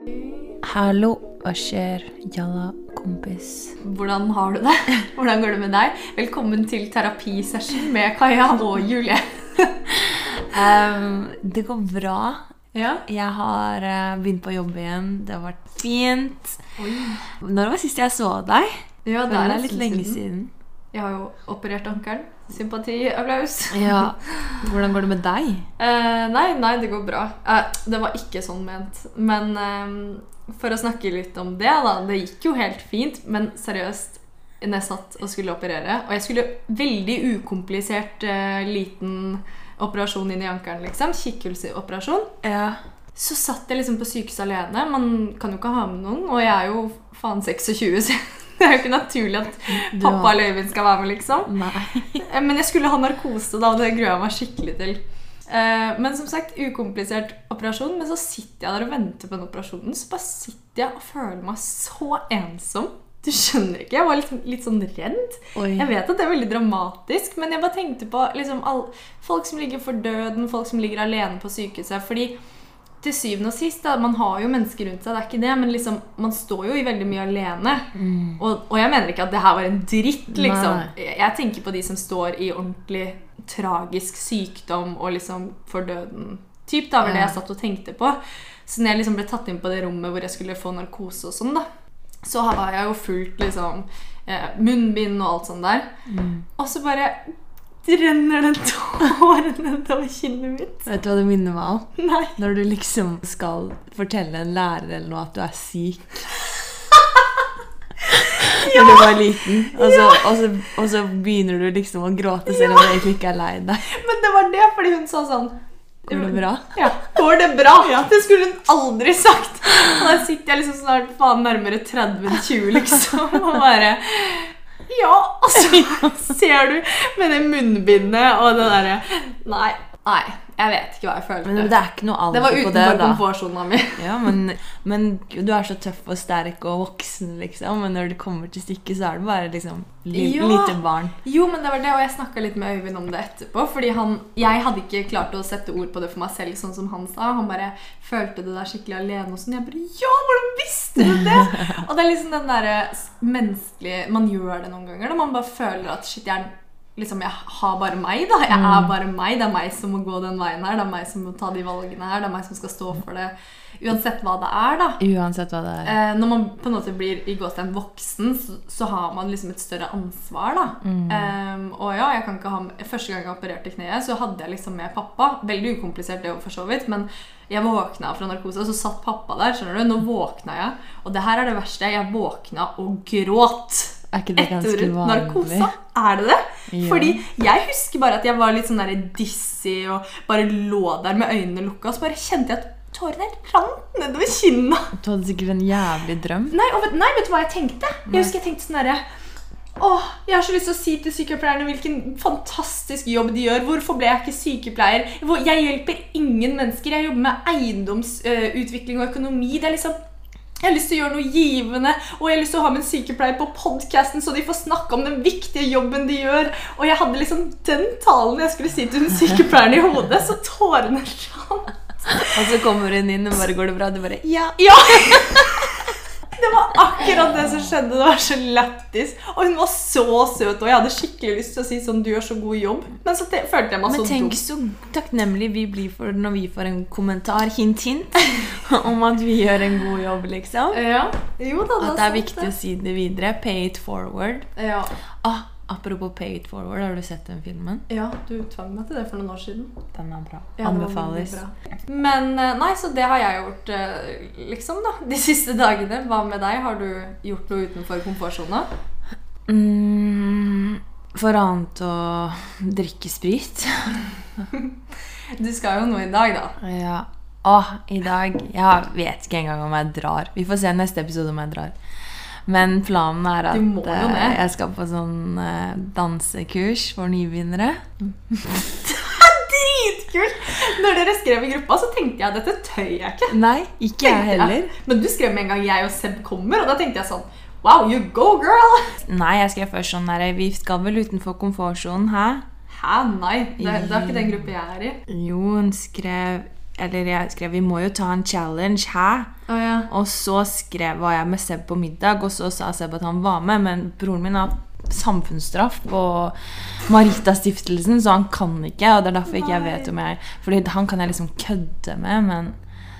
Hallo, hva skjer? Jalla, kompis. Hvordan har du det? Hvordan går det med deg? Velkommen til terapisession med Kaja og Julie. um, det går bra. Ja. Jeg har eh, begynt på jobb igjen. Det har vært fint. Oi. Når var sist jeg så deg? Ja, Det er litt lenge siden. Jeg har jo operert ankelen. Sympati, applaus. Ja. Hvordan går det med deg? Eh, nei, nei, det går bra. Eh, det var ikke sånn ment. Men eh, for å snakke litt om det, da. Det gikk jo helt fint, men seriøst når jeg satt og skulle operere Og jeg skulle veldig ukomplisert eh, liten operasjon inn i ankelen, liksom. Kikkhullsoperasjon. Ja. Så satt jeg liksom på sykehuset alene. Man kan jo ikke ha med noen. Og jeg er jo faen 26, så det er jo ikke naturlig at pappa eller Øyvind skal være med, liksom. Nei. Eh, Men jeg skulle ha narkose, da, og det gruer jeg meg skikkelig til. Eh, Men som sagt, ukomplisert operasjon. Men så sitter jeg der og venter på den operasjonen, så bare sitter jeg og føler meg så ensom. Du skjønner ikke. Jeg var litt, litt sånn redd. Oi. Jeg vet at det er veldig dramatisk, men jeg bare tenkte på liksom, all, folk som ligger for døden, folk som ligger alene på sykehuset. Fordi til syvende og sist, da, man har jo mennesker rundt seg, det er ikke det, men liksom, man står jo i veldig mye alene. Og, og jeg mener ikke at det her var en dritt, liksom. Jeg, jeg tenker på de som står i ordentlig tragisk sykdom og liksom for døden. Typ, da var det jeg satt og tenkte på. Så når jeg liksom ble tatt inn på det rommet hvor jeg skulle få narkose og sånn, da, så har jeg jo fulgt liksom eh, munnbind og alt sånt der. Og så bare renner den tåren nedover kinnet mitt. Vet du hva det minner meg om? Nei. Når du liksom skal fortelle en lærer eller noe at du er syk. ja! Når du var liten, og så, og, så, og så begynner du liksom å gråte selv om du egentlig ikke er lei deg. Men det var det fordi hun sa sånn Går det bra? Ja, Går det bra? Ja. Det skulle hun aldri sagt. Og da sitter jeg liksom snart faen nærmere 30 enn 20, liksom. Og bare Ja, altså! ser du med det munnbindet og det derre Nei. Nei. Jeg vet ikke hva jeg følte. Men det er ikke noe Det alder var på det, utenfor da. komfortsona mi. Ja, men, men du er så tøff og sterk og voksen, liksom. Men når det kommer til stykket, så er du bare liksom li Ja. lite barn. Jo, men det var det, og jeg snakka litt med Øyvind om det etterpå. Fordi han, jeg hadde ikke klart å sette ord på det for meg selv, sånn som han sa. Han bare følte det der skikkelig alene og sånn. Jeg bare Ja, hvordan visste du det?! og det er liksom den derre menneskelige Man gjør det noen ganger da man bare føler at shit, jeg er Liksom, jeg har bare meg, da. Jeg er bare meg. Det er meg som må gå den veien her. Det er meg som må ta de valgene her. Det er meg som skal stå for det. Uansett hva det er, da. Uansett hva det er. Eh, når man på en måte blir i gåstein voksen, så, så har man liksom et større ansvar. da. Ehm, og ja, jeg kan ikke ha Første gang jeg opererte kneet, så hadde jeg liksom med pappa. Veldig ukomplisert, det for så vidt. Men jeg våkna fra narkose, og så satt pappa der. skjønner du? Nå våkna jeg. Og det her er det verste. Jeg våkna og gråt. Er ikke det ganske vanlig? narkose. Er det det? Ja. Fordi jeg husker bare at jeg var litt sånn der dizzy og bare lå der med øynene lukka, og så bare kjente jeg at tårene rant nedover kinna. Du hadde sikkert en jævlig drøm. Nei, og nei, vet du hva jeg tenkte? Jeg husker jeg tenkte sånn derre Åh, Jeg har så lyst til å si til sykepleierne hvilken fantastisk jobb de gjør. Hvorfor ble jeg ikke sykepleier? Jeg hjelper ingen mennesker. Jeg jobber med eiendomsutvikling og økonomi. Det er liksom jeg har lyst til å gjøre noe givende, og jeg har lyst til å ha med en sykepleier på podcasten, så de får snakke om den viktige jobben de gjør. Og jeg hadde liksom den talen jeg skulle si til den sykepleieren i hodet, så tårene rant. Og så kommer hun inn, og bare går det bra? Du bare Ja! Ja! Det var akkurat det som skjedde. Det var så lættis. Og hun var så søt, og jeg hadde skikkelig lyst til å si sånn Du gjør så god jobb. Men så følte jeg meg Men så tenk dum. så takknemlig vi blir for når vi får en kommentar, hint, hint, om at vi gjør en god jobb, liksom. Ja. Jo da, At det er viktig å si det videre. Pay it forward. Ja. Ah, apropos pay it forward, har du sett den filmen? ja, du tvang meg til det for noen år siden. Den er bra. Ja, Anbefales. bra. Men eh, nei, så det har jeg gjort eh, liksom da, de siste dagene. Hva med deg? Har du gjort noe utenfor komfortsona? Mm, for annet å drikke sprit. Du skal jo noe i dag, da. Ja. Åh, i dag Jeg vet ikke engang om jeg drar. Vi får se neste episode om jeg drar. Men planen er at eh, jeg skal på sånn eh, dansekurs for nybegynnere. Dritkult! Når dere skrev i gruppa, så tenkte jeg at dette tør jeg ikke. Nei, ikke jeg heller. heller. Men du skrev med en gang jeg og Seb kommer, og da tenkte jeg sånn Wow, you go, girl! Nei, jeg skrev først sånn der Vi skal vel utenfor komfortsonen, hæ? Hæ, nei. Det, det er ikke den gruppa jeg er i. Jo, hun skrev Eller jeg skrev Vi må jo ta en challenge, hæ? Oh, ja. Og så skrev, var jeg med Seb på middag, og så sa Seb at han var med. Men broren min har samfunnsstraff på Marita-stiftelsen, så han kan ikke. Og det er derfor ikke jeg vet om jeg Fordi han kan jeg liksom kødde med, men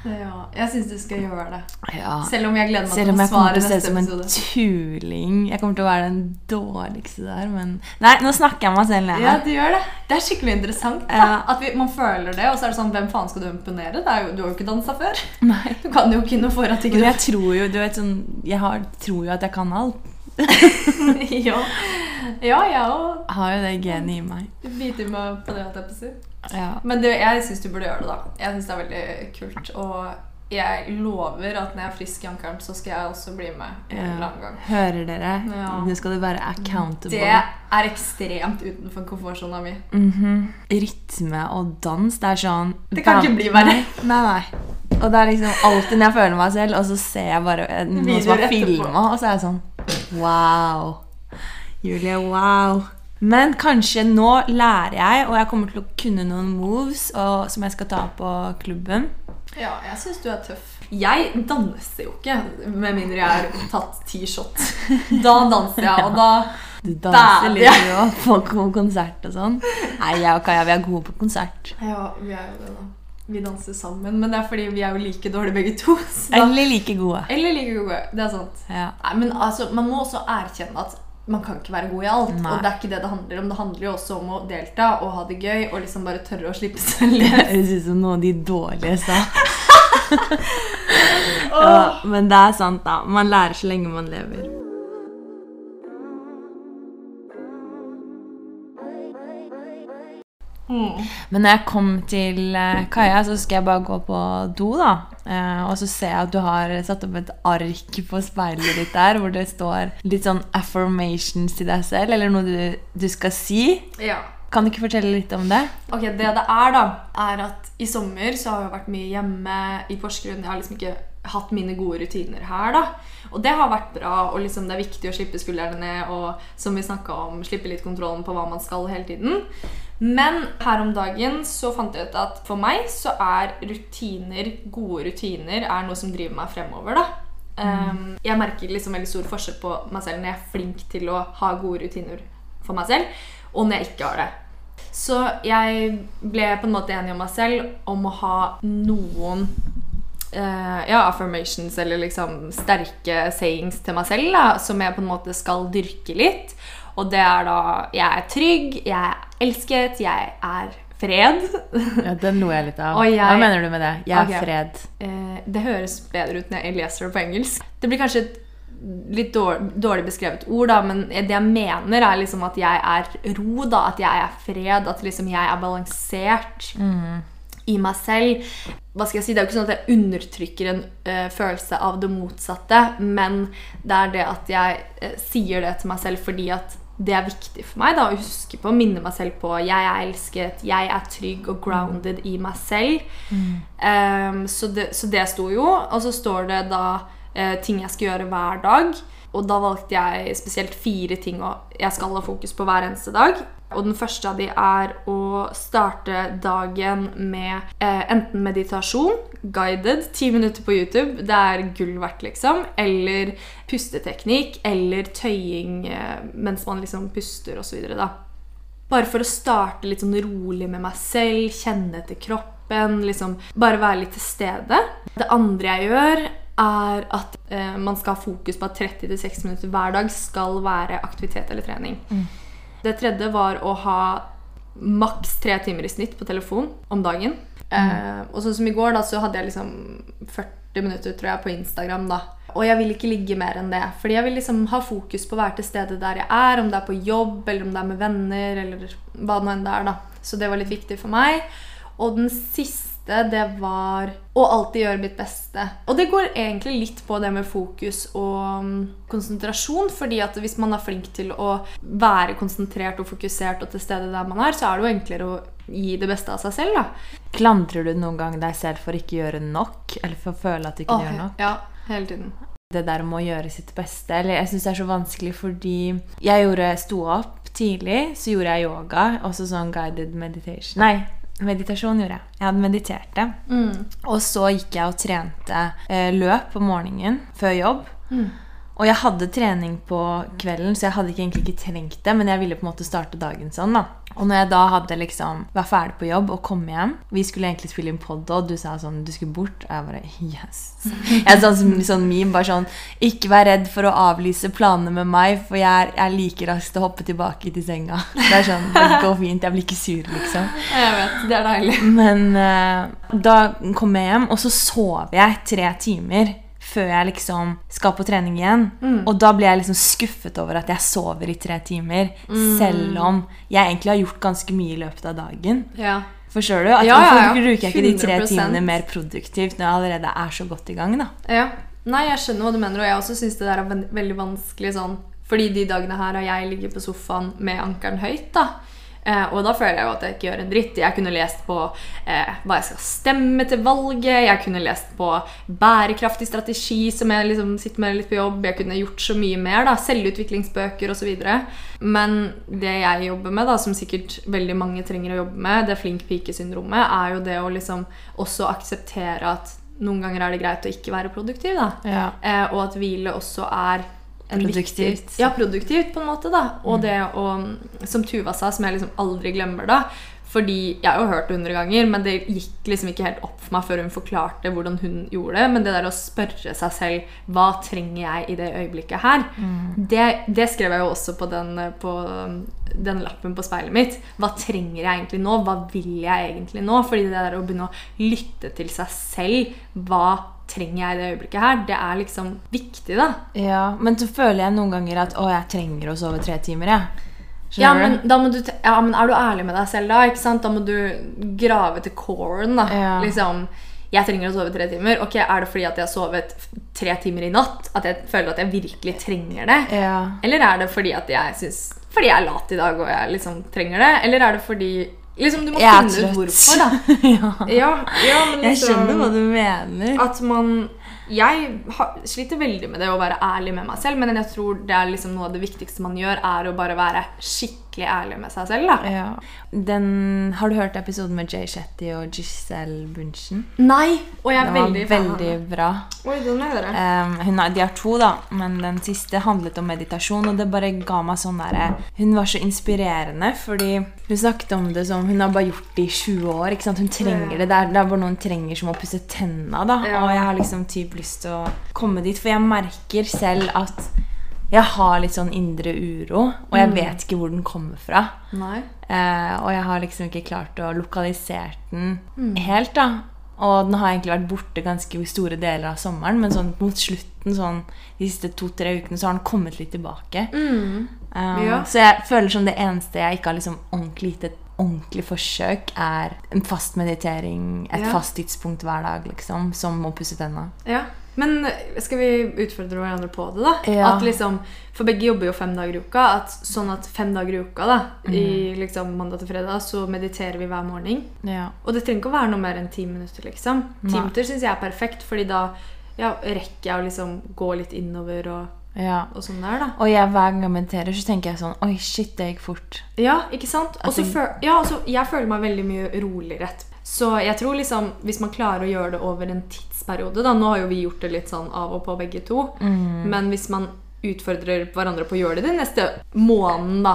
ja. Jeg syns du skal gjøre det. ja. Selv om jeg gleder meg til å svare. Selv om jeg kommer til å se ut som en tuling. Jeg kommer til å være den dårligste der, men Nei, nå snakker jeg meg selv ned Ja, du gjør det. Det er skikkelig interessant. da. Ja. At vi, man føler det, og så er det sånn Hvem faen skal du imponere? Det er jo, du har jo ikke dansa før. Nei. Du kan jo ikke noe for at ikke du jeg tror jo, du vet sånn Jeg har, tror jo at jeg kan alt. Ja. ja, jeg òg har jo det genet i meg. biter meg på det. at jeg på. Ja. Men det, jeg syns du burde gjøre det, da. Jeg syns det er veldig kult. Og jeg lover at når jeg er frisk i ankelen, så skal jeg også bli med en eller annen gang. Hører dere? Ja. Nå skal du være accountable. Det er ekstremt utenfor komfortsona mi. Mhm. Rytme og dans, det er sånn Det kan ikke bli verre. Nei, nei. Og det er liksom alltid når jeg føler meg selv, og så ser jeg bare noen som har filma, og så er jeg sånn Wow. Julie, wow. Men kanskje nå lærer jeg, og jeg kommer til å kunne noen moves og, som jeg skal ta på klubben. Ja, jeg syns du er tøff. Jeg danser jo ikke med mindre jeg har tatt ti shot. Da danser jeg, og da Du danser litt ja. jo på konsert og sånn. Nei, jeg og Kaja vi er gode på konsert. Ja, vi er jo det, da. Vi danser sammen, men det er fordi vi er jo like dårlige begge to. Så da, Eller like gode. eller like gode. Det er sant. Ja. Nei, men altså, Man må også erkjenne at man kan ikke være god i alt. Nei. Og det er ikke det det handler om. Det handler jo også om å delta og ha det gøy og liksom bare tørre å slippe seg Det løs. høres ut som noe av de dårlige sa. ja, men det er sant, da. Man lærer så lenge man lever. Mm. Men når jeg kom til kaia, Kaja, så skal jeg bare gå på do, da. Eh, og så ser jeg at du har satt opp et ark på speilet ditt der hvor det står litt sånn affirmations til deg selv, eller noe du, du skal si. Ja. Kan du ikke fortelle litt om det? Ok, Det det er, da, er at i sommer så har jeg vært mye hjemme i Porsgrunn. Jeg har liksom ikke hatt mine gode rutiner her, da. Og det har vært bra, og liksom det er viktig å slippe skuldrene ned og som vi om, slippe litt kontrollen på hva man skal hele tiden. Men her om dagen så fant jeg ut at for meg så er rutiner, gode rutiner, er noe som driver meg fremover, da. Um, jeg merker liksom veldig stor forskjell på meg selv når jeg er flink til å ha gode rutiner for meg selv, og når jeg ikke har det. Så jeg ble på en måte enig om meg selv om å ha noen uh, ja, affirmations eller liksom sterke sayings til meg selv da, som jeg på en måte skal dyrke litt. Og det er da Jeg er trygg, jeg er elsket, jeg er fred. Ja, Den lo jeg litt av. Jeg- Hva mener du med det? Jeg er fred. Eh, det høres bedre ut når jeg leser det på engelsk. Det blir kanskje et litt dårlig, dårlig beskrevet ord, da, men det jeg mener, er liksom at jeg er ro, da, at jeg er fred, at liksom jeg er balansert i meg selv. Hva skal jeg si? Det er jo ikke sånn at jeg undertrykker en uh, følelse av det motsatte, men det er det at jeg uh, sier det til meg selv fordi at det er viktig for meg da, å huske på, minne meg selv på jeg er elsket, jeg er trygg og grounded i meg selv. Ehm, så, det, så det sto jo. Og så står det da uh, ting jeg skal gjøre hver dag. Og da valgte jeg spesielt fire ting jeg skal ha fokus på hver eneste dag. Og den første av de er å starte dagen med eh, enten meditasjon, guided, ti minutter på YouTube, det er gull verdt, liksom, eller pusteteknikk, eller tøying eh, mens man liksom puster, osv. Bare for å starte litt sånn rolig med meg selv, kjenne etter kroppen, liksom bare være litt til stede. Det andre jeg gjør, er at eh, man skal ha fokus på at 30-60 minutter hver dag skal være aktivitet eller trening. Det tredje var å ha maks tre timer i snitt på telefon om dagen. Eh, og sånn som i går, da, så hadde jeg liksom 40 minutter tror jeg, på Instagram. da. Og jeg vil ikke ligge mer enn det. Fordi jeg vil liksom ha fokus på å være til stede der jeg er. Om det er på jobb, eller om det er med venner, eller hva nå enn det er. da. Så det var litt viktig for meg. Og den siste, det var å alltid gjøre mitt beste. Og det går egentlig litt på det med fokus og mm, konsentrasjon. fordi at hvis man er flink til å være konsentrert og fokusert og til stede der man er, så er det jo enklere å gi det beste av seg selv. da. Klandrer du noen gang deg selv for ikke å gjøre nok? Eller for å føle at du ikke Åh, gjør nok? Ja, hele tiden. det der med å gjøre sitt beste. Eller jeg syns det er så vanskelig fordi jeg gjorde sto opp tidlig, så gjorde jeg yoga. Også sånn guided meditation. Nei, Meditasjon gjorde jeg. Jeg hadde meditert det. Mm. Og så gikk jeg og trente eh, løp på morgenen før jobb. Og jeg hadde trening på kvelden, så jeg hadde ikke, egentlig ikke trengt det. Men jeg ville på en måte starte dagen sånn. da. Og når jeg da hadde liksom var ferdig på jobb og kom hjem Vi skulle egentlig spille inn pod, og du sa sånn Du skulle bort. Og jeg bare Yes. Jeg sa sånn, sånn meme bare sånn Ikke vær redd for å avlyse planene med meg, for jeg er, jeg er like rask til å hoppe tilbake til senga. Det er sånn, det går fint. Jeg blir ikke sur, liksom. Jeg vet, det er deilig. Men uh, da kom jeg hjem, og så sov jeg tre timer før jeg liksom skal på trening igjen. Og da blir jeg liksom skuffet over at jeg sover i tre timer, selv om jeg egentlig har gjort ganske mye i løpet av dagen. Ja. Forstår du? At ja, ja. Hvorfor bruker jeg ikke de tre timene mer produktivt når jeg allerede er så godt i gang? da? Ja. Nei, jeg skjønner hva du mener, og jeg også syns det der er veldig vanskelig sånn Fordi de dagene her har jeg ligget på sofaen med ankelen høyt, da. Eh, og da føler jeg jo at jeg ikke gjør en dritt. Jeg kunne lest på eh, hva jeg skal stemme til valget. Jeg kunne lest på bærekraftig strategi, som jeg liksom sitter med litt på jobb. Jeg kunne gjort så mye mer. da, Selvutviklingsbøker osv. Men det jeg jobber med, da, som sikkert veldig mange trenger å jobbe med, det flink pike-syndromet, er jo det å liksom også akseptere at noen ganger er det greit å ikke være produktiv. da. Ja. Eh, og at hvile også er Produktivt. Viktig, ja, produktivt på en måte. da. Og det å, som Tuva sa, som jeg liksom aldri glemmer da fordi Jeg har jo hørt det hundre ganger, men det gikk liksom ikke helt opp for meg før hun forklarte hvordan hun gjorde det. Men det der å spørre seg selv hva trenger jeg i det øyeblikket her, det, det skrev jeg jo også på den, på den lappen på speilet mitt. Hva trenger jeg egentlig nå? Hva vil jeg egentlig nå? Fordi det der å begynne å lytte til seg selv, hva trenger jeg i det øyeblikket her, det er liksom viktig, da. ja. Men så føler jeg noen ganger at å, jeg trenger å sove tre timer. jeg. Ja men, du, ja, men er du ærlig med deg selv da? ikke sant? Da må du grave til coren. da. Ja. Liksom, jeg trenger å sove tre timer. Ok, Er det fordi at jeg har sovet tre timer i natt? At jeg føler at jeg virkelig trenger det? Ja. Eller er det fordi at jeg synes, Fordi jeg er lat i dag og jeg liksom trenger det? Eller er det fordi liksom, Du må Jeg finne ut trøtt. hvorfor, da. ja. Ja, ja, men Jeg liksom, skjønner hva du mener. at man Jeg har, sliter veldig med det å være ærlig med meg selv, men jeg tror det er liksom noe av det viktigste man gjør, er å bare være skikkelig ærlig med seg selv. da. Ja. Den, har du hørt episoden med Jay Shetty og Giselle Bunchen? Nei! Og jeg er veldig fan av veldig henne. bra. Oi, den er det. Um, hun har, de har to, da, men den siste handlet om meditasjon. Og det bare ga meg sånn derre Hun var så inspirerende, fordi hun snakket om det som Hun har bare gjort det i 20 år. ikke sant? Hun trenger det. Det er, det er bare noe hun trenger som å pusse tenna. da. Ja. Og jeg har liksom typ lyst til å komme dit, for jeg merker selv at jeg har litt sånn indre uro, og jeg vet ikke hvor den kommer fra. Eh, og jeg har liksom ikke klart å lokalisere den helt, da. Og den har egentlig vært borte ganske store deler av sommeren, men sånn mot slutten, sånn de siste to-tre ukene, så har den kommet litt tilbake. Mm. Um, Ja. Så jeg føler som det eneste jeg ikke har liksom ordentlig gitt et ordentlig forsøk, er en fast meditering, et Ja. fast tidspunkt hver dag, liksom, som å pusse tenna. Ja. Men eh, skal vi utfordre hverandre på det, da? Ja. At liksom, For begge jobber jo fem dager i uka. At sånn at fem dager i uka, da, i liksom mandag til fredag, så mediterer vi hver morgen. Ja. Og det trenger ikke å være noe mer enn ti minutter, liksom. Ti minutter syns jeg er perfekt, fordi da ja, rekker jeg å liksom gå litt innover og, ja. og sånn der, da. Og jeg, hver gang jeg mediterer, så tenker jeg sånn Oi, shit, det gikk fort. Ja, ikke sant? Og så føl- ja, jeg føler meg veldig mye roligere. Så jeg tror liksom, hvis man klarer å gjøre det over en tidsperiode da, Nå har jo vi gjort det litt sånn av og på begge to. Mm. Men hvis man utfordrer hverandre på å gjøre det den neste måneden, da,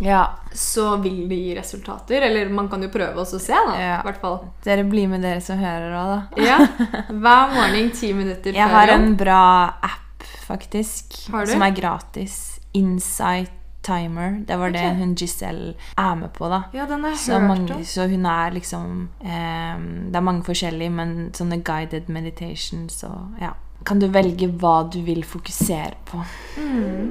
Ja. så vil det gi resultater. Eller man kan jo prøve også å se, da. Ja. Hvert fall. Dere blir med, dere som hører òg, da. Ja, Hver morgen ti minutter Jeg før har en bra app, faktisk, som er gratis. Insight Timer. Det var det hun Giselle er med på, da. Ja, den har jeg Så, hørt mange, om. så hun er liksom eh, Det er mange forskjellige, men sånne guided meditations og ja. Kan du velge hva du vil fokusere på? Mm.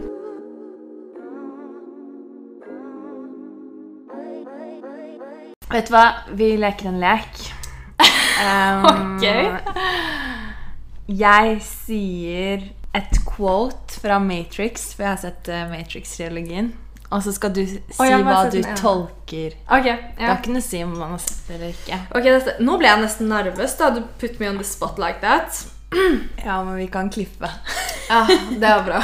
Vet du hva? Vi leker en lek. Um, Ok. Jeg sier et quote fra Matrix, for jeg har sett uh, Matrix-trilogien. Og så skal du si oh, hva du den tolker. Ok, Det ja. har ikke noe å si om man har sett det eller ikke. Ok, dette, Nå ble jeg nesten nervøs. da Du put me on the spot like that. Ja, men vi kan klippe. Ja, det er bra.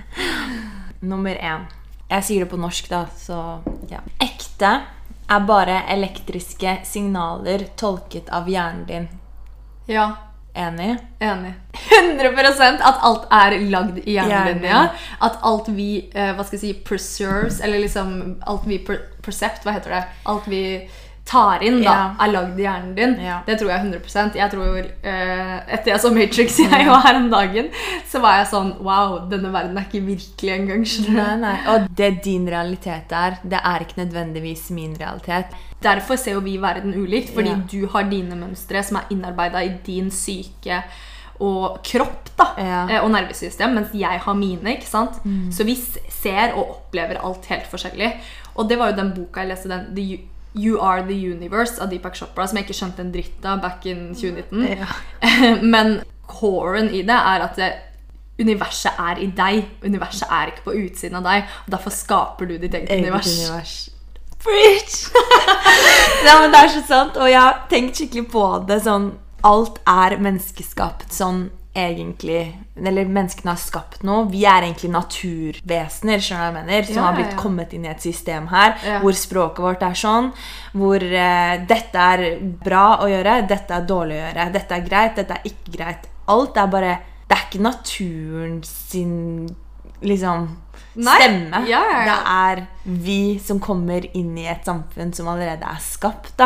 Nummer én. Jeg sier det på norsk, da, så ja. Ekte er bare elektriske signaler tolket av hjernen din. Ja. Enig? Enig. 100% at alt er lagd i din. At alt vi eh, hva skal jeg si, preserves, eller liksom alt vi per percept, hva heter det? Alt vi tar inn, da, yeah. er lagd i hjernen din. Yeah. Det tror jeg 100% Jeg tror uh, Etter jeg så Matrix jeg var her om dagen, så var jeg sånn Wow, denne verden er ikke virkelig engang. Nei, nei. Og det din realitet er, det er ikke nødvendigvis min realitet. Derfor ser jo vi verden ulikt, fordi Ja. du har dine mønstre som er innarbeida i din syke og kropp da, eh, og nervesystem, mens jeg har mine. ikke sant? Så vi ser og opplever alt helt forskjellig. Og det var jo den boka jeg leste, den The You, Are The Universe av Deepak Chopra, som jeg ikke skjønte en dritt av back in 2019. Ja. Men coren i det er at det, universet er i deg. Universet er ikke på utsiden av deg. og Derfor skaper du ditt eget, Eget univers. univers. Preach! ja, men det er så sant. Og jeg har tenkt skikkelig på det sånn Alt er menneskeskapt sånn egentlig Eller menneskene har skapt noe. Vi er egentlig naturvesener skjønner jeg mener, som Ja, har blitt ja, ja. kommet inn i et system her hvor språket vårt er sånn. Hvor eh, dette er bra å gjøre, dette er dårlig å gjøre. Dette er greit, dette er ikke greit. Alt er bare Det er ikke naturen sin liksom Nei. stemme. Ja, ja, ja. Det er vi som kommer inn i et samfunn som allerede er skapt.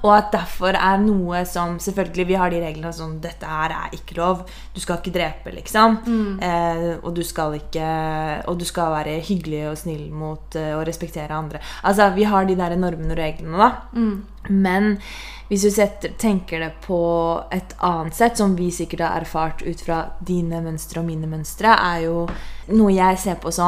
Og at derfor er noe som Selvfølgelig, vi har de reglene som Dette her er ikke lov. Du skal ikke drepe, liksom. Mm. Eh, og du skal ikke Og du skal være hyggelig og snill mot eh, og respektere andre. Altså, vi har de der normene og reglene, da. Mm. Men hvis du setter, tenker det på et annet sett, som vi sikkert har erfart ut fra dine mønstre og mine mønstre, er jo noe jeg ser på som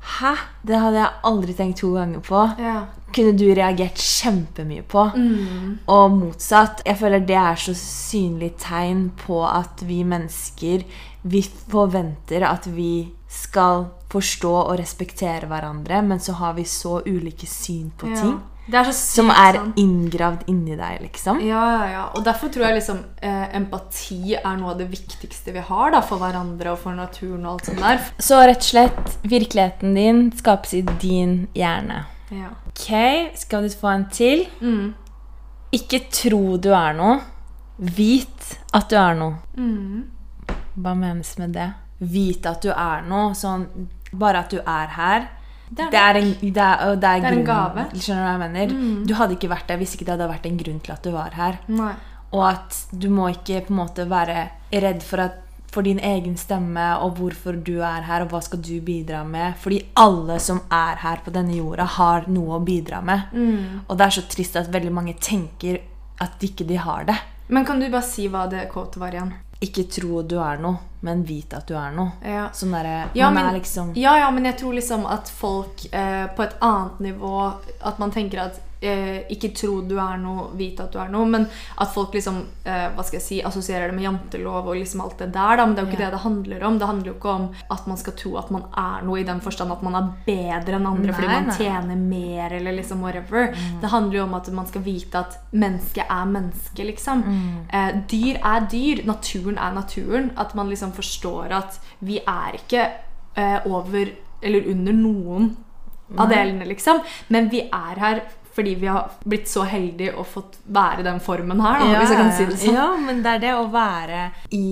Hæ? Det hadde jeg aldri tenkt to ganger på. Ja. Kunne du reagert kjempemye på. Mm. Og motsatt. Jeg føler det er så synlig tegn på at vi mennesker Vi forventer at vi skal forstå og respektere hverandre, men så har vi så ulike syn på Ja. ting. Er Som er sant. inngravd inni deg, liksom. Ja, ja, ja. Og derfor tror jeg liksom eh, empati er noe av det viktigste vi har da, for hverandre og for naturen og alt sånt der. Så rett og slett, virkeligheten din skapes i din hjerne. Ja. Ok, skal du få en til? Mm. Ikke tro du er noe. Vit at du er noe. Mm. Hva menes med det? Vite at du er noe. Sånn, bare at du er her. Det er Det er en, det er, det er er en gave. Mm. Skjønner du hva jeg mener? Du hadde ikke vært der hvis ikke det hadde vært en grunn til at du var her. Nei. Og at du må ikke på en måte være redd for, at, for din egen stemme og hvorfor du er her, og hva skal du bidra med. Fordi alle som er her på denne jorda, har noe å bidra med. Mm. Og det er så trist at veldig mange tenker at ikke de har det. Men kan du bare si hva det quotet var igjen? Ikke tro du er noe, men vit at du er noe. Ja. Sånn der, Ja, men- er liksom Ja, ja, men jeg tror liksom at folk eh, på et annet nivå At man tenker at eh, ikke tro du er noe, vite at du er noe. Men at folk liksom eh, hva skal jeg si, assosierer det med jantelov og liksom alt det der. Da. Men det er jo ikke yeah. det det handler om. Det handler jo ikke om at man skal tro at man er noe i den forstand at man er bedre enn andre fordi man nei. tjener mer eller liksom whatever. Det handler jo om at man skal vite at mennesket er menneske, liksom. Eh, dyr er dyr. Naturen er naturen. At man liksom forstår at vi er ikke eh, over eller under noen av delene, liksom. Men vi er her fordi vi har blitt så heldige og fått være i den formen her, da, hvis jeg kan si det sånn. ja, men det er det å være i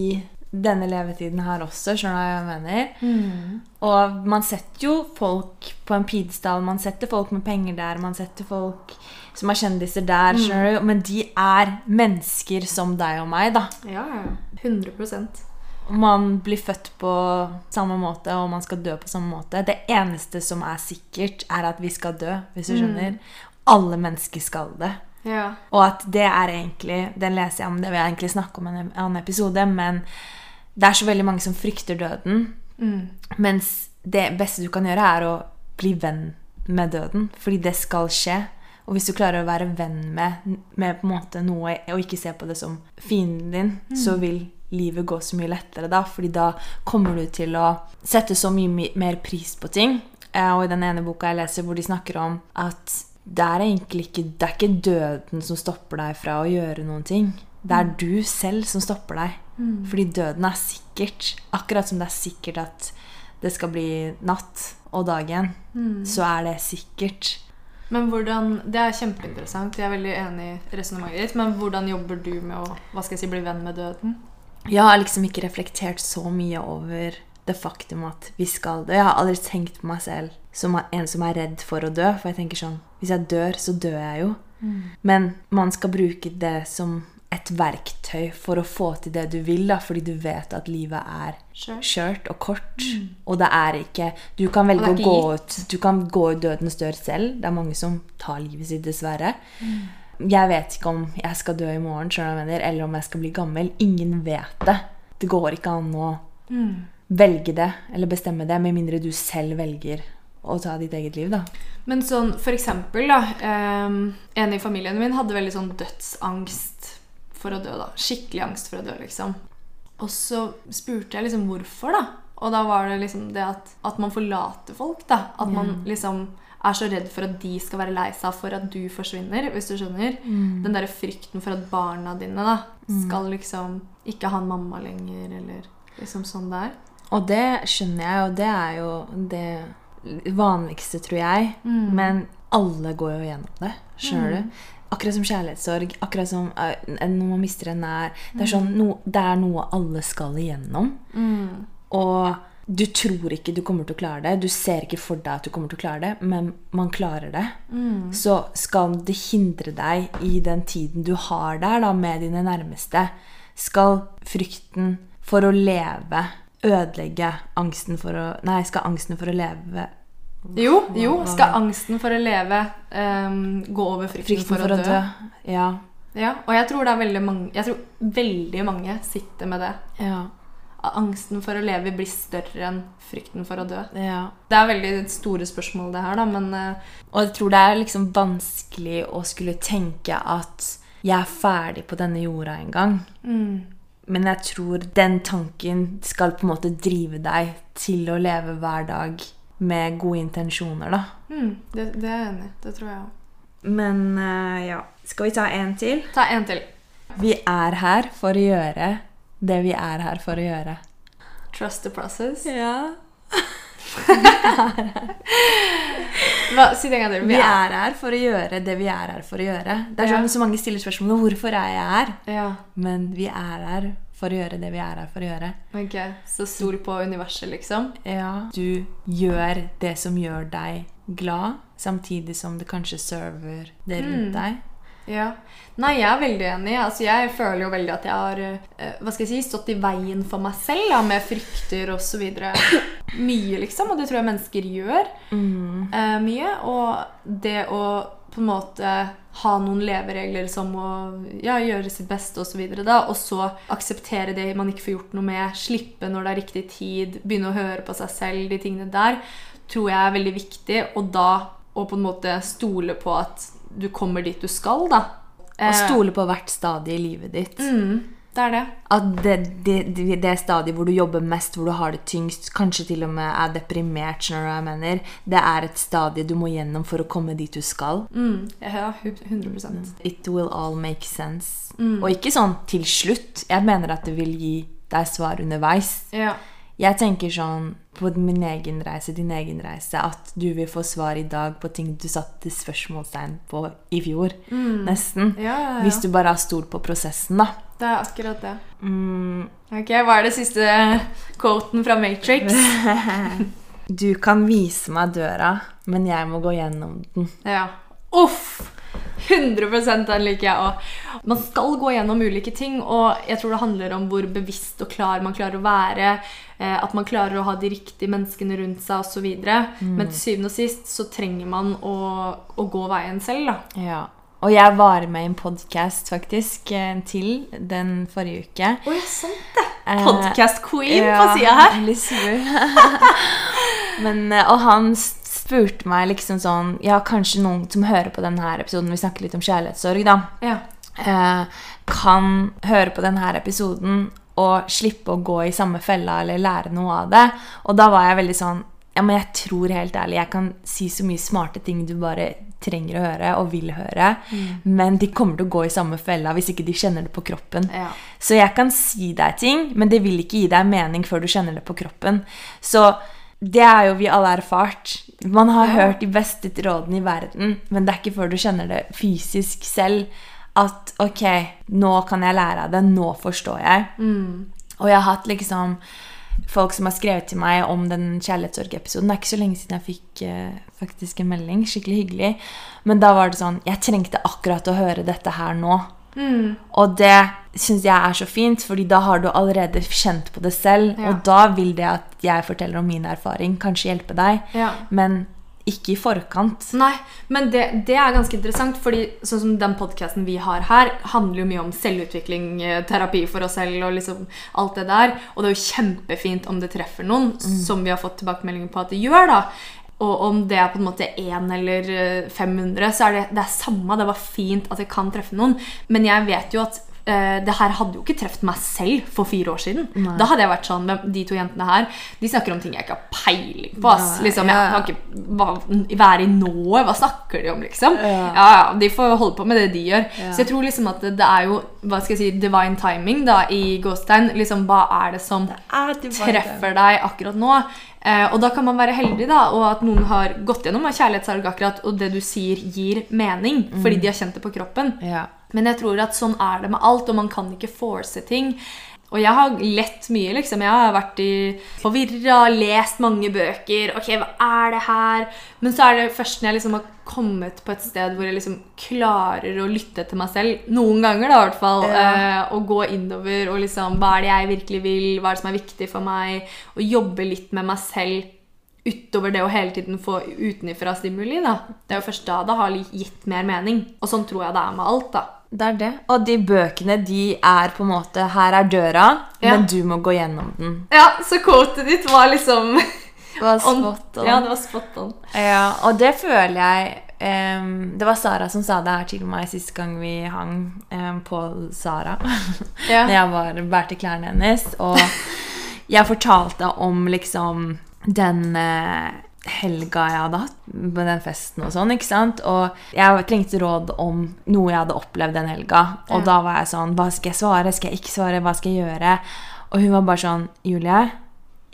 denne levetiden her også, skjønner du hva jeg mener? Mm. Og man setter jo folk på en pidestall, man setter folk med penger der, man setter folk som er kjendiser der, Mm. skjønner du? Men de er mennesker som deg og meg, da. Ja, ja. 100% Man blir født på samme måte, og man skal dø på samme måte. Det eneste som er sikkert, er at vi skal dø, hvis du Mm. Alle mennesker skal det. Ja. Og at det er egentlig Den leser jeg om, det vil jeg egentlig snakke om i en annen episode, men det er så veldig mange som frykter døden. Mm. Mens det beste du kan gjøre, er å bli venn med døden. Fordi det skal skje. Og hvis du klarer å være venn med, med på en måte noe og ikke se på det som fienden din, så vil livet gå så mye lettere da. Fordi da kommer du til å sette så mye mer pris på ting. Eh, Og i den ene boka jeg leser, hvor de snakker om at det er egentlig ikke, det er ikke døden som stopper deg fra å gjøre noen ting. Det er du selv som stopper deg. Fordi døden er sikkert. Akkurat som det er sikkert at det skal bli natt og dag igjen, så er det sikkert. Men hvordan, Det er kjempeinteressant. Jeg er veldig enig i resonnementet ditt. Men hvordan jobber du med å hva skal jeg si, bli venn med døden? Jeg har liksom ikke reflektert så mye over det faktum at vi skal dø. Jeg har aldri tenkt på meg selv som en som er redd for å dø. For jeg tenker sånn Hvis jeg dør, så dør jeg jo. Men man skal bruke det som et verktøy for å få til det du vil, da, fordi du vet at livet er Skjørt. og kort. Og det er ikke Du kan velge å gå ut Du kan gå ut dødens dør selv. Det er mange som tar livet sitt, dessverre. Jeg vet ikke om jeg skal dø i morgen, eller om jeg skal bli gammel. Ingen vet det. Det går ikke an å velge det eller bestemme det, med mindre du selv velger å ta ditt eget liv, da. Men sånn, for eksempel, da. Eh, en i familien min hadde veldig sånn dødsangst for å dø. da. Skikkelig angst for å dø, liksom. Og så spurte jeg liksom hvorfor, da. Og da var det liksom det at, at man forlater folk, da. At man liksom er så redd for at de skal være lei seg for at du forsvinner, hvis du skjønner. Den derre frykten for at barna dine da skal liksom ikke ha en mamma lenger, eller liksom sånn der. Og det skjønner jeg, og det er jo det vanligste, tror jeg. Men alle går jo gjennom det. Skjønner du? Akkurat som kjærlighetssorg, akkurat som eh, når man mister en nær. Det er, sånn, no, det er noe alle skal igjennom. Og du tror ikke du kommer til å klare det. Du ser ikke for deg at du kommer til å klare det, men man klarer det. Så skal det hindre deg i den tiden du har der da, med dine nærmeste, skal frykten for å leve ødelegge angsten for å Nei, skal angsten for å leve Jo, jo, skal angsten for å leve um, gå over frykten, Frykten for, å dø. Ja. Ja, og jeg tror det er veldig mange Jeg tror veldig mange sitter med det. Ja. Angsten for å leve blir større enn frykten for å dø. ja. Det er veldig store spørsmål, det her, da, men uh, Og jeg tror det er liksom vanskelig å skulle tenke at jeg er ferdig på denne jorda en gang. Men jeg tror den tanken skal på en måte drive deg til å leve hver dag med gode intensjoner, da. mm, det, det er jeg enig i. Det tror jeg òg. Men uh, ja. Skal vi ta en til? Ta en til. Vi er her for å gjøre det vi er her for å gjøre. Trust the process. Ja. Hva, si det til. Vi er her for å gjøre det vi er her for å gjøre. Det er sånn så mange stiller spørsmål hvorfor er jeg her. Ja, Men vi er her for å gjøre det vi er her for å gjøre. ok. Så stol på universet, liksom. Ja. Du gjør det som gjør deg glad, samtidig som det kanskje server det rundt deg. Ja. Nei, jeg er veldig enig. Altså, jeg føler jo veldig at jeg har eh, hva skal jeg si, stått i veien for meg selv da, med frykter osv. Mye, liksom. Og det tror jeg mennesker gjør. Eh, mye. Og det å på en måte ha noen leveregler som å ja, gjøre sitt beste osv. Og så akseptere det man ikke får gjort noe med. Slippe når det er riktig tid. Begynne å høre på seg selv. De tingene der tror jeg er veldig viktig. Og da å på en måte stole på at du kommer dit du skal, da. Og stole på hvert stadie i livet ditt. Mm, det er det. At det, det, det, stadiet hvor du jobber mest, hvor du har det tyngst, kanskje til og med er deprimert, skjønner du hva jeg mener, det er et stadie du må gjennom for å komme dit du skal. Mm, ja, hu- 100 It will all make sense. Og ikke sånn til slutt. Jeg mener at det vil gi deg svar underveis. Ja. Jeg tenker sånn på min egen reise, din egen reise, at du vil få svar i dag på ting du satte spørsmålstegn på i fjor. Nesten. Ja, ja, ja. Hvis du bare har stolt på prosessen, da. Det er akkurat det. Mm, Ok, Hva er det siste quoten fra Matrix? du kan vise meg døra, men jeg må gå gjennom den. Ja. Uff! 100 den liker jeg òg. Man skal gå gjennom ulike ting, og jeg tror det handler om hvor bevisst og klar man klarer å være. eh, At man klarer å ha de riktige menneskene rundt seg osv. Men til syvende og sist så trenger man å, å gå veien selv. da. Ja. Og jeg var med i en podkast faktisk eh, til den forrige uke. Å ja, sant det! Eh, Podcast queen ja, på sida her. Lisbeth. Men, eh, og han s- spurte meg liksom sånn Ja, kanskje noen som hører på denne episoden Vi snakker litt om kjærlighetssorg, da. Ja. eh, kan høre på denne episoden og slippe å gå i samme fella eller lære noe av det. Og da var jeg veldig sånn Ja, men jeg tror helt ærlig jeg kan si så mye smarte ting du bare trenger å høre og vil høre, men de kommer til å gå i samme fella hvis ikke de kjenner det på kroppen. Ja. Så jeg kan si deg ting, men det vil ikke gi deg mening før du kjenner det på kroppen. Så det er jo vi alle erfart. Man har hørt de beste rådene i verden, men det er ikke før du kjenner det fysisk selv at ok, nå kan jeg lære av det, nå forstår jeg. Og jeg har hatt liksom folk som har skrevet til meg om den kjærlighetssorgepisoden. Det er ikke så lenge siden jeg fikk uh, faktisk en melding. Skikkelig hyggelig. Men da var det sånn Jeg trengte akkurat å høre dette her nå. Og det syns jeg er så fint, fordi da har du allerede kjent på det selv. Ja. Og da vil det at jeg forteller om min erfaring, kanskje hjelpe deg. Ja. Men ikke i forkant. Nei, men det, det er ganske interessant, fordi sånn som den podcasten vi har her, handler jo mye om selvutvikling, eh, terapi for oss selv og liksom alt det der. Og det er jo kjempefint om det treffer noen, som vi har fått tilbakemeldinger på at det gjør, da. Og om det er på en måte én eller eh, 500, så er det, det er samme. Det var fint at jeg kan treffe noen. Men jeg vet jo at eh, det her hadde jo ikke truffet meg selv for fire år siden. Da hadde jeg vært sånn med de to jentene her. De snakker om ting jeg ikke har peiling på. Ass. Liksom, ja. jeg har ikke hva, være i nået. Hva snakker de om, liksom? Ja. Ja, De får holde på med det de gjør. Ja. Så jeg tror liksom at det, det er jo hva skal jeg si, divine timing da, i gåstegn. Liksom, hva er det som treffer deg akkurat nå? Uh, og da kan man være heldig, da, og at noen har gått gjennom av kjærlighetssorg akkurat, og det du sier, gir mening, fordi de har kjent det på kroppen. Ja. Men jeg tror at sånn er det med alt, og man kan ikke force ting. Og jeg har lett mye, liksom. Jeg har vært i forvirra, lest mange bøker. Ok, hva er det her? Men så er det først når jeg liksom har kommet på et sted hvor jeg liksom klarer å lytte til meg selv, noen ganger da i hvert fall, Ja. eh, og gå innover og liksom Hva er det jeg virkelig vil? Hva er det som er viktig for meg? Og jobbe litt med meg selv utover det å hele tiden få utenifra stimuli. da. Det er jo først da det har gitt mer mening. Og sånn tror jeg det er med alt. da. Det er det. Og de bøkene, de er på en måte Her er døra, Ja. men du må gå gjennom den. Ja, så quotet ditt var liksom Det var spot on. Ja, det var spot on. Ja, og det føler jeg um, Det var Sara som sa det her til meg sist gang vi hang um, på Sara. Ja. Når jeg var, bærte klærne hennes. Og jeg fortalte om liksom den eh, helga jeg hadde hatt med den festen og sånn. ikke sant? Og jeg trengte råd om noe jeg hadde opplevd den helga. Og Ja. da var jeg sånn Hva skal jeg svare? Skal jeg ikke svare? Hva skal jeg gjøre? Og hun var bare sånn Julie,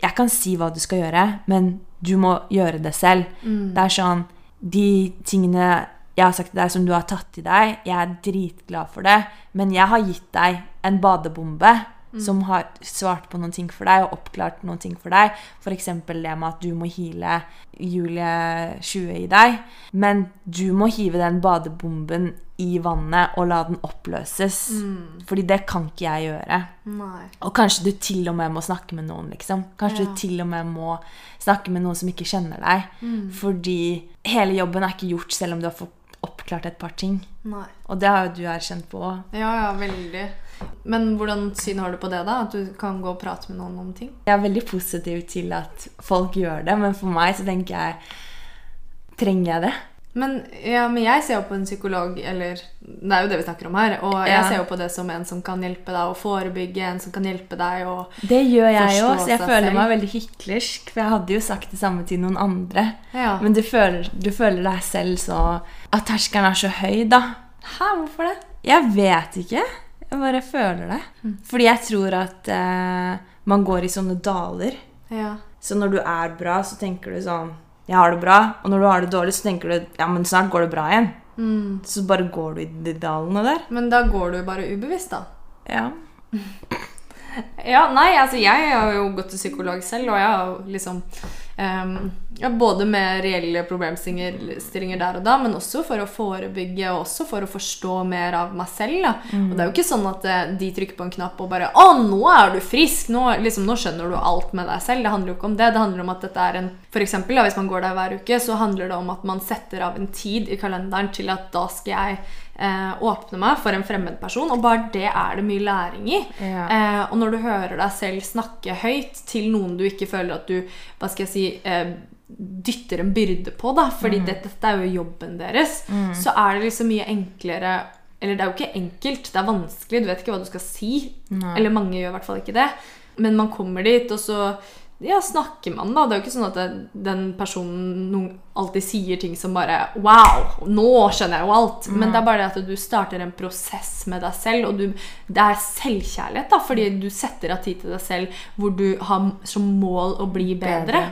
jeg kan si hva du skal gjøre, men du må gjøre det selv. Det er sånn De tingene jeg har sagt til deg som du har tatt til deg, jeg er dritglad for det, men jeg har gitt deg en badebombe som har svart på noen ting for deg og oppklart noen ting for deg. F.eks. det med at du må hile Julie 20 i deg. Men du må hive den badebomben i vannet og la den oppløses. Fordi det kan ikke jeg gjøre. Nei. Og kanskje du til og med må snakke med noen, liksom. Kanskje Ja. du til og med må snakke med noen som ikke kjenner deg. Fordi hele jobben er ikke gjort selv om du har fått oppklart et par ting. Nei. Og det har jo du erkjent på òg. Ja, ja, veldig. Men hvordan syn har du på det, da? At du kan gå og prate med noen om ting? Jeg er veldig positiv til at folk gjør det, men for meg så tenker jeg Trenger jeg det? Men, ja, men jeg ser jo på en psykolog, eller det er jo det vi snakker om her, og jeg Ja. ser jo på det som en som kan hjelpe deg å forebygge, en som kan hjelpe deg å Det gjør jeg jo, så jeg føler selv. meg veldig hyklersk. For jeg hadde jo sagt det samme til noen andre. Ja. Men du føler, du føler deg selv så At terskelen er så høy, da. Hæ, hvorfor det? Jeg vet ikke. Jeg bare føler det. Mm. Fordi jeg tror at eh, man går i sånne daler. Ja. Så når du er bra, så tenker du sånn Jeg har det bra. Og når du har det dårlig, så tenker du ja, men snart går det bra igjen. Mm. Så bare går du i de dalene der. Men da går du bare ubevisst, da. Ja. Ja, nei, altså jeg har jo gått til psykolog selv, og jeg har liksom ehm, ja, Både med reelle problemstillinger der og da, men også for å forebygge og også for å forstå mer av meg selv. Da. Og det er jo ikke sånn at eh, de trykker på en knapp og bare 'Å, nå er du frisk!' Nå, liksom, nå skjønner du alt med deg selv. Det handler jo ikke om det. Det handler om at dette er en For eksempel, da, hvis man går der hver uke, så handler det om at man setter av en tid i kalenderen til at da skal jeg eh, åpne meg for en fremmed person, og bare det er det mye læring i. Ja. Eh, og når du hører deg selv snakke høyt til noen du ikke føler at du hva skal jeg si, eh, dytter en byrde på, da, fordi Mm. dette, dette er jo jobben deres, så er det liksom mye enklere Eller det er jo ikke enkelt, det er vanskelig, du vet ikke hva du skal si. Nei. Eller mange gjør i hvert fall ikke det. Men man kommer dit, og så ja, snakker man, da. Det er jo ikke sånn at det, den personen noen alltid sier ting som bare Wow! Nå skjønner jeg jo alt. Men det er bare det at du starter en prosess med deg selv, og du, det er selvkjærlighet, da. Fordi du setter av tid til deg selv hvor du har som mål å bli bedre.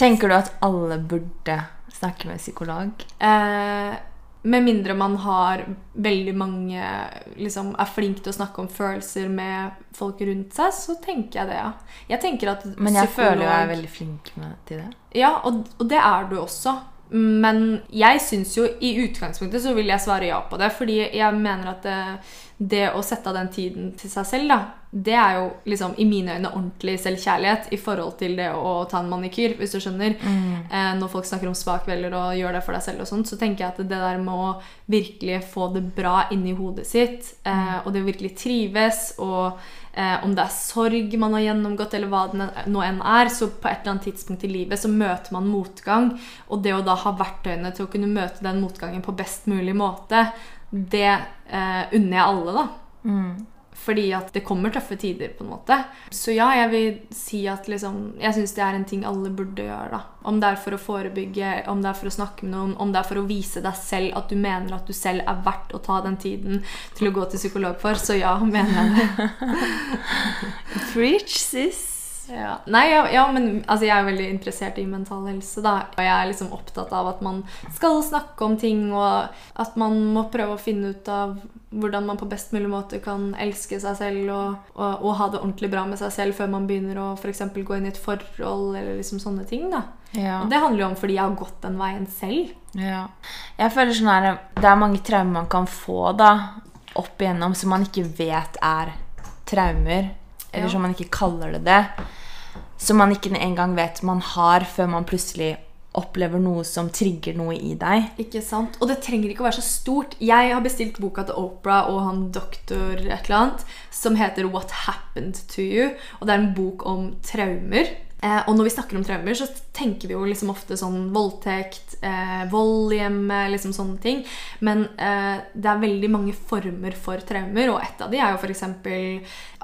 Tenker du at alle burde snakke med psykolog? Eh, med mindre man har veldig mange liksom, Er flink til å snakke om følelser med folk rundt seg, så tenker jeg det, ja. Jeg Men jeg psykolog- føler jo jeg er veldig flink med, til det. Ja, og, og det er du også. Men jeg syns jo i utgangspunktet så vil jeg svare ja på det. Fordi jeg mener at det, det å sette av den tiden til seg selv, da, det er jo liksom i mine øyne ordentlig selvkjærlighet i forhold til det å ta en manikyr, hvis du skjønner. Eh, når folk snakker om svakveller og gjør det for deg selv og sånt, så tenker jeg at det der med å virkelig få det bra inni hodet sitt, eh, og det å virkelig trives, og eh, om det er sorg man har gjennomgått, eller hva det nå enn er, så på et eller annet tidspunkt i livet så møter man motgang. Og det å da ha verktøyene til å kunne møte den motgangen på best mulig måte, det eh, unner jeg alle, da. Fordi at det kommer tøffe tider, på en måte. Så ja, jeg vil si at liksom Jeg syns det er en ting alle burde gjøre, da. Om det er for å forebygge, om det er for å snakke med noen, om det er for å vise deg selv at du mener at du selv er verdt å ta den tiden til å gå til psykolog for. Så ja, mener jeg det. Preach, sis. Ja. Nei, ja, ja, men altså, jeg er veldig interessert i mental helse. Da. Og jeg er liksom opptatt av at man skal snakke om ting, og at man må prøve å finne ut av hvordan man på best mulig måte kan elske seg selv og, og, og ha det ordentlig bra med seg selv før man begynner å for eksempel gå inn i et forhold eller liksom sånne ting. da. Ja. Og det handler jo om fordi jeg har gått den veien selv. Ja. Jeg føler sånn her Det er mange traumer man kan få da opp igjennom som man ikke vet er traumer. Eller Ja. som man ikke kaller det det. Som man ikke engang vet man har, før man plutselig opplever noe som trigger noe i deg. Ikke sant? Og det trenger ikke å være så stort. Jeg har bestilt boka til Oprah og han doktor et eller annet som heter What Happened to You. Og det er en bok om traumer. Eh, og når vi snakker om traumer, så tenker vi jo liksom ofte sånn voldtekt, eh, vold i hjemmet, liksom sånne ting. Men eh, det er veldig mange former for traumer, og et av de er jo f.eks.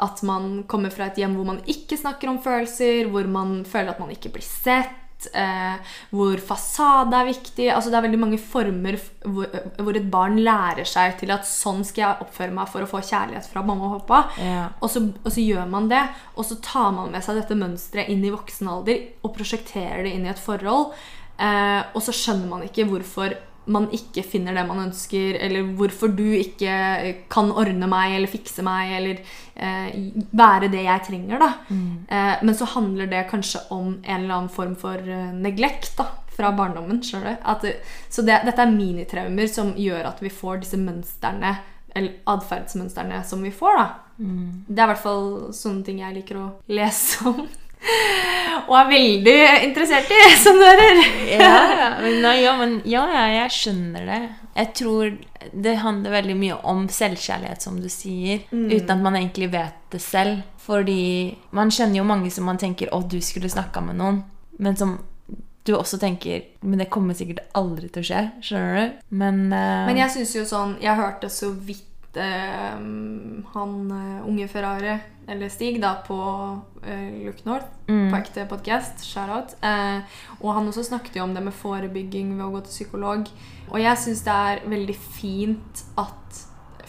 at man kommer fra et hjem hvor man ikke snakker om følelser, hvor man føler at man ikke blir sett. Eh, hvor fasade er viktig. Altså Det er veldig mange former hvor, hvor et barn lærer seg til at sånn skal jeg oppføre meg for å få kjærlighet fra mamma og pappa. Ja. Og så, og så gjør man det, og så tar man med seg dette mønsteret inn i voksen alder og prosjekterer det inn i et forhold. Eh, og så skjønner man ikke hvorfor man ikke finner det man ønsker, eller hvorfor du ikke kan ordne meg eller fikse meg eller eh, være det jeg trenger. da. Eh, men så handler det kanskje om en eller annen form for eh, neglect da, fra barndommen. skjønner du? At, det- så det, dette er minitraumer som gjør at vi får disse mønstrene, eller atferdsmønstrene som vi får. da. Det er i hvert fall sånne ting jeg liker å lese om. Og er veldig interessert i, som du hører. Ja, ja, men, nei, ja, men ja, ja, jeg skjønner det. Jeg tror det handler veldig mye om selvkjærlighet, som du sier, uten at man egentlig vet det selv. Fordi man kjenner jo mange som man tenker 'Å, du skulle snakka med noen', men som du også tenker 'Men det kommer sikkert aldri til å skje'. Skjønner du? Men, uh... Men jeg synes jo sånn Jeg hørte så vidt uh, han uh, unge Ferrari, eller Stig, da, på uh, Look North, Mm. på ekte podkast. shout-out. Uh, og han også snakket jo om det med forebygging ved å gå til psykolog. Og jeg syns det er veldig fint at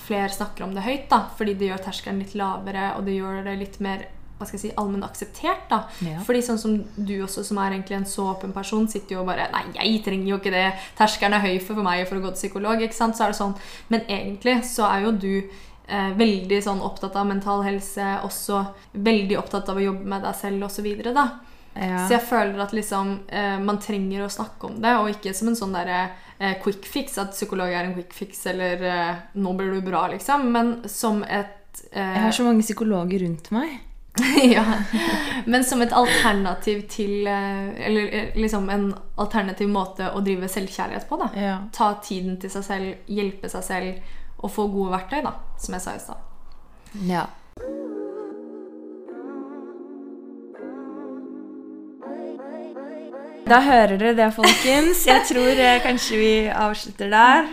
flere snakker om det høyt, da, fordi det gjør terskelen litt lavere, og det gjør det litt mer hva skal jeg si, allmenn akseptert. da. Ja. Fordi sånn som du også, som er egentlig en så åpen person, sitter jo og bare Nei, jeg trenger jo ikke det. Terskelen er høy for meg for å gå til psykolog. ikke sant? Så er det sånn. Men egentlig så er jo du eh, veldig sånn opptatt av mental helse, også veldig opptatt av å jobbe med deg selv osv. da. ja. Så jeg føler at liksom eh, man trenger å snakke om det, og ikke som en sånn derre eh, quick fix, at psykolog er en quick fix, eller eh, 'nå blir du bra', liksom. Men som et eh, Jeg har så mange psykologer rundt meg. ja. Men som et alternativ til eh, Eller eh, liksom en alternativ måte å drive selvkjærlighet på. da Ja. Ta tiden til seg selv, hjelpe seg selv og få gode verktøy, da som jeg sa i stad. ja. Da hører dere det, folkens. Jeg tror eh, kanskje vi avslutter der.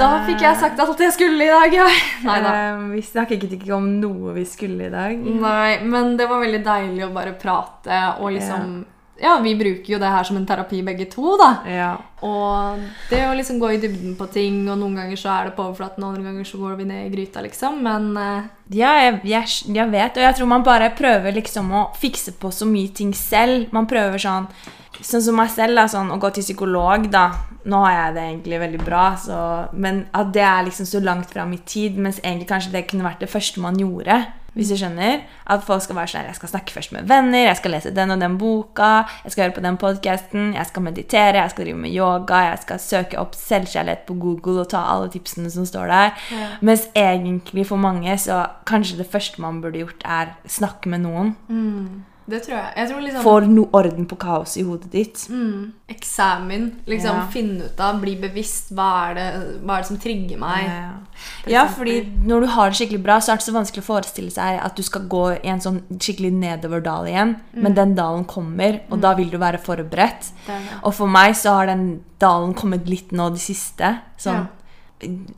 Da fikk jeg sagt alt jeg skulle i dag, ja. Nei da. Eh, vi snakket ikke om noe vi skulle i dag. Nei, men det var veldig deilig å bare prate og liksom Ja, vi bruker jo det her som en terapi begge to, da. Ja. Og det å liksom gå i dybden på ting, og noen ganger så er det på overflaten, og andre ganger så går vi ned i gryta, liksom. Men uh... Ja, jeg, jeg, jeg vet, og jeg tror man bare prøver liksom å fikse på så mye ting selv. Man prøver sånn Sånn som meg selv, da, sånn, å gå til psykolog, da Nå har jeg det egentlig veldig bra, så, men at det er liksom så langt fram i tid, mens egentlig kanskje det kunne vært det første man gjorde. Hvis du skjønner? At folk skal være sånn Jeg skal snakke først med venner, jeg skal lese den og den boka, jeg skal høre på den podkasten, jeg skal meditere, jeg skal drive med yoga, jeg skal søke opp selvkjærlighet på Google og ta alle tipsene som står der. Ja. Mens egentlig for mange så kanskje det første man burde gjort, er snakke med noen. Det tror jeg. Jeg tror liksom Får no orden på kaoset i hodet ditt. mm, Eksamen. Liksom Ja. finne ut av, bli bevisst. Hva er det, hva er det som trigger meg? Ja, for ja, fordi når du har det skikkelig bra, så er det så vanskelig å forestille seg at du skal gå i en sånn skikkelig nedoverdal igjen. Mm. Men den dalen kommer, og da vil du være forberedt. Det er det. Og for meg så har den dalen kommet litt nå det siste. Sånn,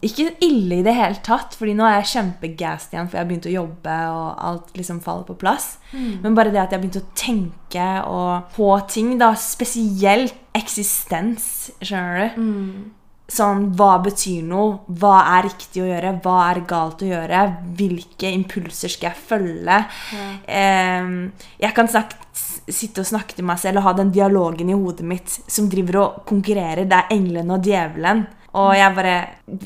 Ikke ille i det hele tatt, Fordi nå er jeg kjempegassed igjen, for jeg har begynt å jobbe, og alt liksom faller på plass. Mm. Men bare det at jeg har begynt å tenke og på ting, da, spesielt eksistens, skjønner du. Mm. Sånn, hva betyr noe? Hva er riktig å gjøre? Hva er galt å gjøre? Hvilke impulser skal jeg følge? Ehm, jeg kan snakke, sitte og snakke til meg selv og ha den dialogen i hodet mitt som driver og konkurrerer. Det er englene og djevelen. Og jeg bare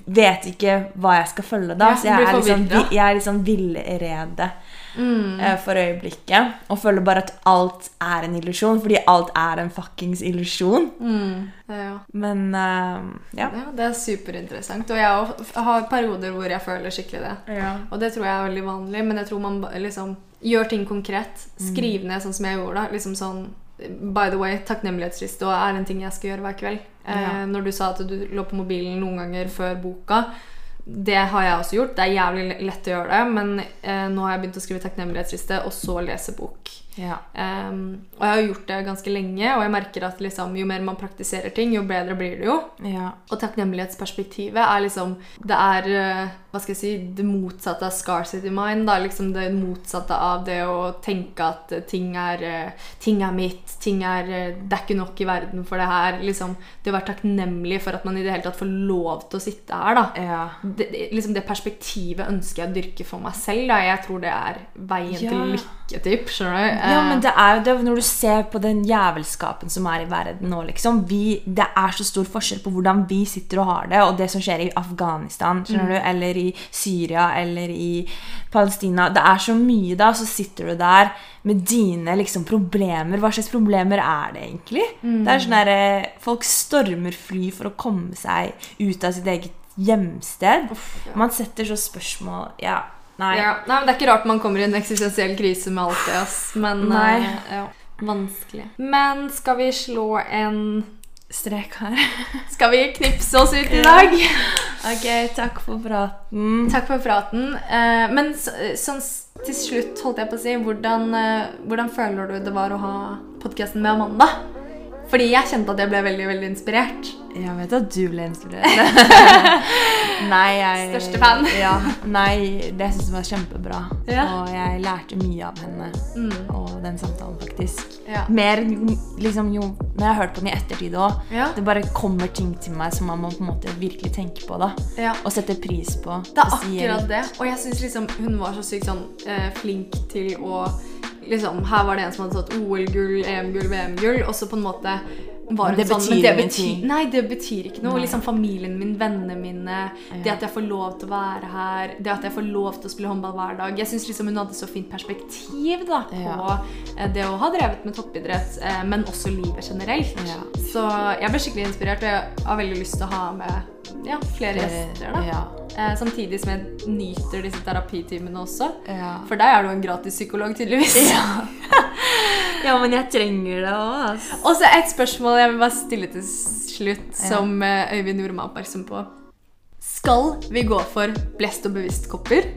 vet ikke hva jeg skal følge da. Ja, så jeg er liksom, jeg er liksom villrede Mm. eh, for øyeblikket. Og føler bare at alt er en illusjon, fordi alt er en fuckings illusjon. Mm. Ja. Men uh, ja. ja, det er superinteressant. Og jeg har perioder hvor jeg føler skikkelig det. Og det tror jeg er veldig vanlig, men jeg tror man liksom gjør ting konkret. Skriv ned sånn som jeg gjorde. da. Liksom sånn, By the way, takknemlighetsliste og er en ting jeg skal gjøre hver kveld. Eh, Ja. når du sa at du lå på mobilen noen ganger før boka. Det har jeg også gjort. Det er jævlig lett å gjøre det, men eh, nå har jeg begynt å skrive takknemlighetsliste og så lese bok. Ja. Um, og jeg har gjort det ganske lenge, og jeg merker at liksom, jo mer man praktiserer ting, jo bedre blir det jo. ja. Og takknemlighetsperspektivet er liksom Det er eh, hva skal jeg si, det motsatte av scarcity mind. Da. Liksom det motsatte av det å tenke at ting er, eh, ting er mitt, ting er eh, Det er ikke nok i verden for det her. Liksom, det å være takknemlig for at man i det hele tatt får lov til å sitte her. da ja. det, det, liksom det perspektivet ønsker jeg å dyrke for meg selv. Da. Jeg tror det er veien til lykke, typ. Skjønner du? Ja, Eh, men det er jo det når du ser på den jævelskapen som er i verden nå, liksom. Vi, det er så stor forskjell på hvordan vi sitter og har det, og det som skjer i Afghanistan, skjønner du, eller i Syria, eller i Palestina. Det er så mye, da. Så sitter du der med dine liksom problemer. Hva slags problemer er det egentlig? Det er sånn der, eh, Folk stormer fly for å komme seg ut av sitt eget hjemsted. ja. Man setter så spørsmål Ja, nei. Ja, nei, men Det er ikke rart man kommer i en eksistensiell krise med alt det. Ass. Men Nei. Uh, ja, vanskelig. Men skal vi slå en Strek her. Skal vi knipse oss ut i dag? Ok, takk for praten. Takk for praten. Eh, men sånn til slutt, holdt jeg på å si, hvordan, eh, hvordan føler du det var å ha podkasten med Amanda? Fordi jeg kjente at jeg ble veldig veldig inspirert. Jeg vet at du ble inspirert. nei, jeg Største fan. Ja, nei, det syns jeg var kjempebra. Ja. Og jeg lærte mye av henne Mm. og den samtalen, faktisk. Ja. Mer liksom, jo Når jeg har hørt på den i ettertid òg, Ja. det bare kommer ting til meg som man må på en måte virkelig tenke på da, ja. og sette pris på. Det er akkurat det. Og jeg syns liksom hun var så sykt sånn eh, flink til å liksom, Her var det en som hadde tatt OL-gull, EM-gull, VM-gull, og så på en måte var Det sånn, betyr men det ingenting. betyr, Nei, det betyr ikke noe. Nei. Liksom Familien min, vennene mine, det at jeg får lov til å være her, det at jeg får lov til å spille håndball hver dag. Jeg syns liksom hun hadde så fint perspektiv da, på Ja. eh, det å ha drevet med toppidrett, eh, men også livet generelt. Ja. Så jeg ble skikkelig inspirert, og jeg har veldig lyst til å ha med ja, flere gjester. da. Ja. Eh, samtidig som jeg nyter disse terapitimene også. Ja. For deg er du en gratis psykolog, tydeligvis. ja, men jeg trenger det òg, altså. Og så et spørsmål jeg vil bare stille til slutt, Ja. som eh, Øyvind gjorde meg oppmerksom på. Skal vi gå for blest og bevisst-kopper?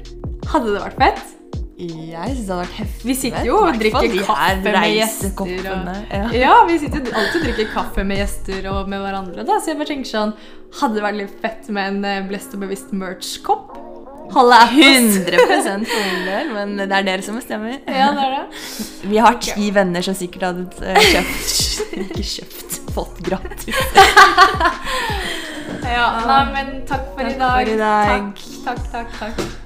Hadde det vært fett? Jeg syns det hadde vært heftig. Vi sitter jo og drikker kaffe med gjester. Og... Ja. Ja, vi sitter jo alltid og drikker kaffe med gjester og med hverandre. da, Så jeg bare tenker sånn Hadde det vært litt fett med en eh, blest og bevisst merch-kopp? Holde apples. 100 for min del, men det er dere som bestemmer. Ja, det er det. Vi har ti venner som sikkert hadde eh, kjøpt Ikke kjøpt, fått gratis. Ja, nei, men takk for i dag. for i dag. Takk, takk, takk. takk.